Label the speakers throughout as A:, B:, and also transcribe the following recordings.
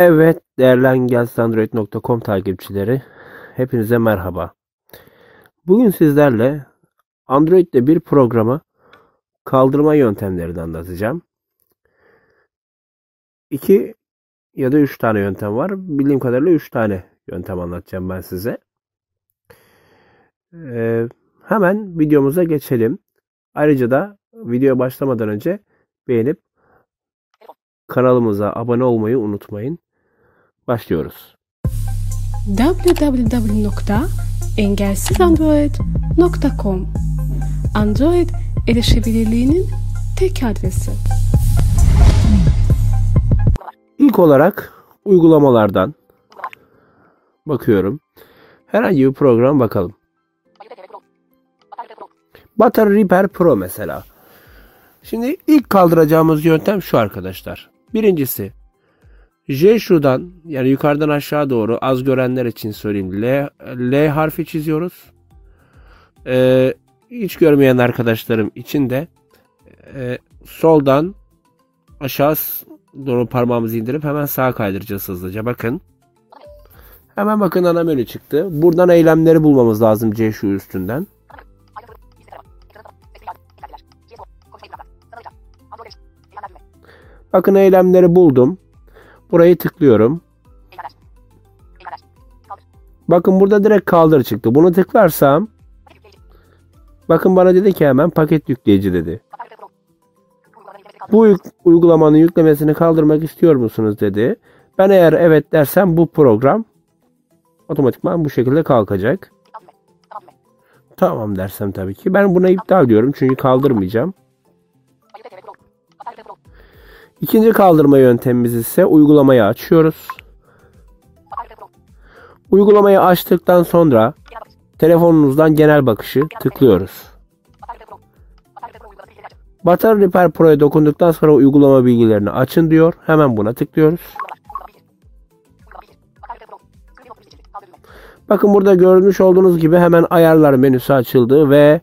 A: Evet değerli engelsandroid.com takipçileri hepinize merhaba. Bugün sizlerle Android'de bir programı kaldırma yöntemlerini anlatacağım. İki ya da üç tane yöntem var. Bildiğim kadarıyla üç tane yöntem anlatacağım ben size. Ee, hemen videomuza geçelim. Ayrıca da videoya başlamadan önce beğenip kanalımıza abone olmayı unutmayın. Başlıyoruz.
B: www.engelsizandroid.com Android erişebilirliğinin tek adresi.
A: İlk olarak uygulamalardan bakıyorum. Herhangi bir program bakalım. Battery Repair Pro mesela. Şimdi ilk kaldıracağımız yöntem şu arkadaşlar. Birincisi J şuradan yani yukarıdan aşağı doğru az görenler için söyleyeyim. L, L harfi çiziyoruz. Ee, hiç görmeyen arkadaşlarım için de e, soldan aşağı doğru parmağımızı indirip hemen sağa kaydıracağız hızlıca. Bakın. Hemen bakın ana menü çıktı. Buradan eylemleri bulmamız lazım C şu üstünden. Bakın eylemleri buldum. Burayı tıklıyorum. Bakın burada direkt kaldır çıktı. Bunu tıklarsam bakın bana dedi ki hemen paket yükleyici dedi. Bu uygulamanın yüklemesini kaldırmak istiyor musunuz dedi. Ben eğer evet dersem bu program otomatikman bu şekilde kalkacak. Tamam dersem tabii ki. Ben buna iptal diyorum çünkü kaldırmayacağım. İkinci kaldırma yöntemimiz ise uygulamayı açıyoruz. Uygulamayı açtıktan sonra telefonunuzdan genel bakışı tıklıyoruz. Battery Repair Pro'ya dokunduktan sonra uygulama bilgilerini açın diyor. Hemen buna tıklıyoruz. Bakın burada görmüş olduğunuz gibi hemen ayarlar menüsü açıldı ve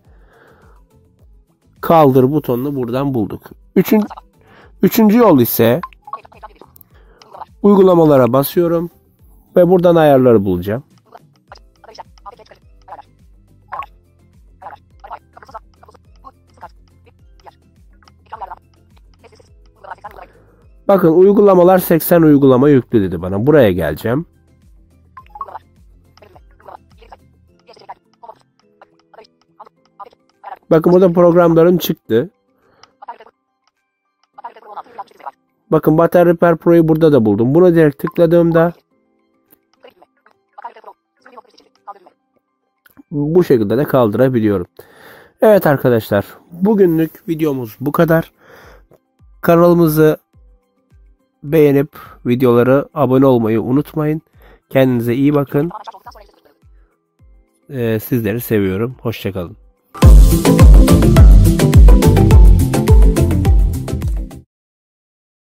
A: kaldır butonunu buradan bulduk. Üçüncü, üçüncü yol ise uygulamalara basıyorum ve buradan ayarları bulacağım. Bakın uygulamalar 80 uygulama yüklü dedi bana. Buraya geleceğim. Bakın burada programlarım çıktı. Bakın Battery Repair Pro'yu burada da buldum. Buna direkt tıkladığımda bu şekilde de kaldırabiliyorum. Evet arkadaşlar bugünlük videomuz bu kadar. Kanalımızı beğenip videoları abone olmayı unutmayın. Kendinize iyi bakın. Ee, sizleri seviyorum. Hoşçakalın.